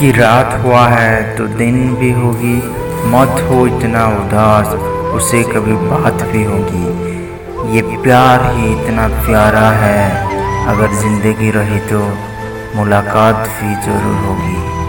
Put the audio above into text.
कि रात हुआ है तो दिन भी होगी, मत हो इतना उदास, उसे कभी बात भी होगी। ये प्यार ही इतना प्यारा है, अगर ज़िंदगी रही तो मुलाकात भी ज़रूर होगी।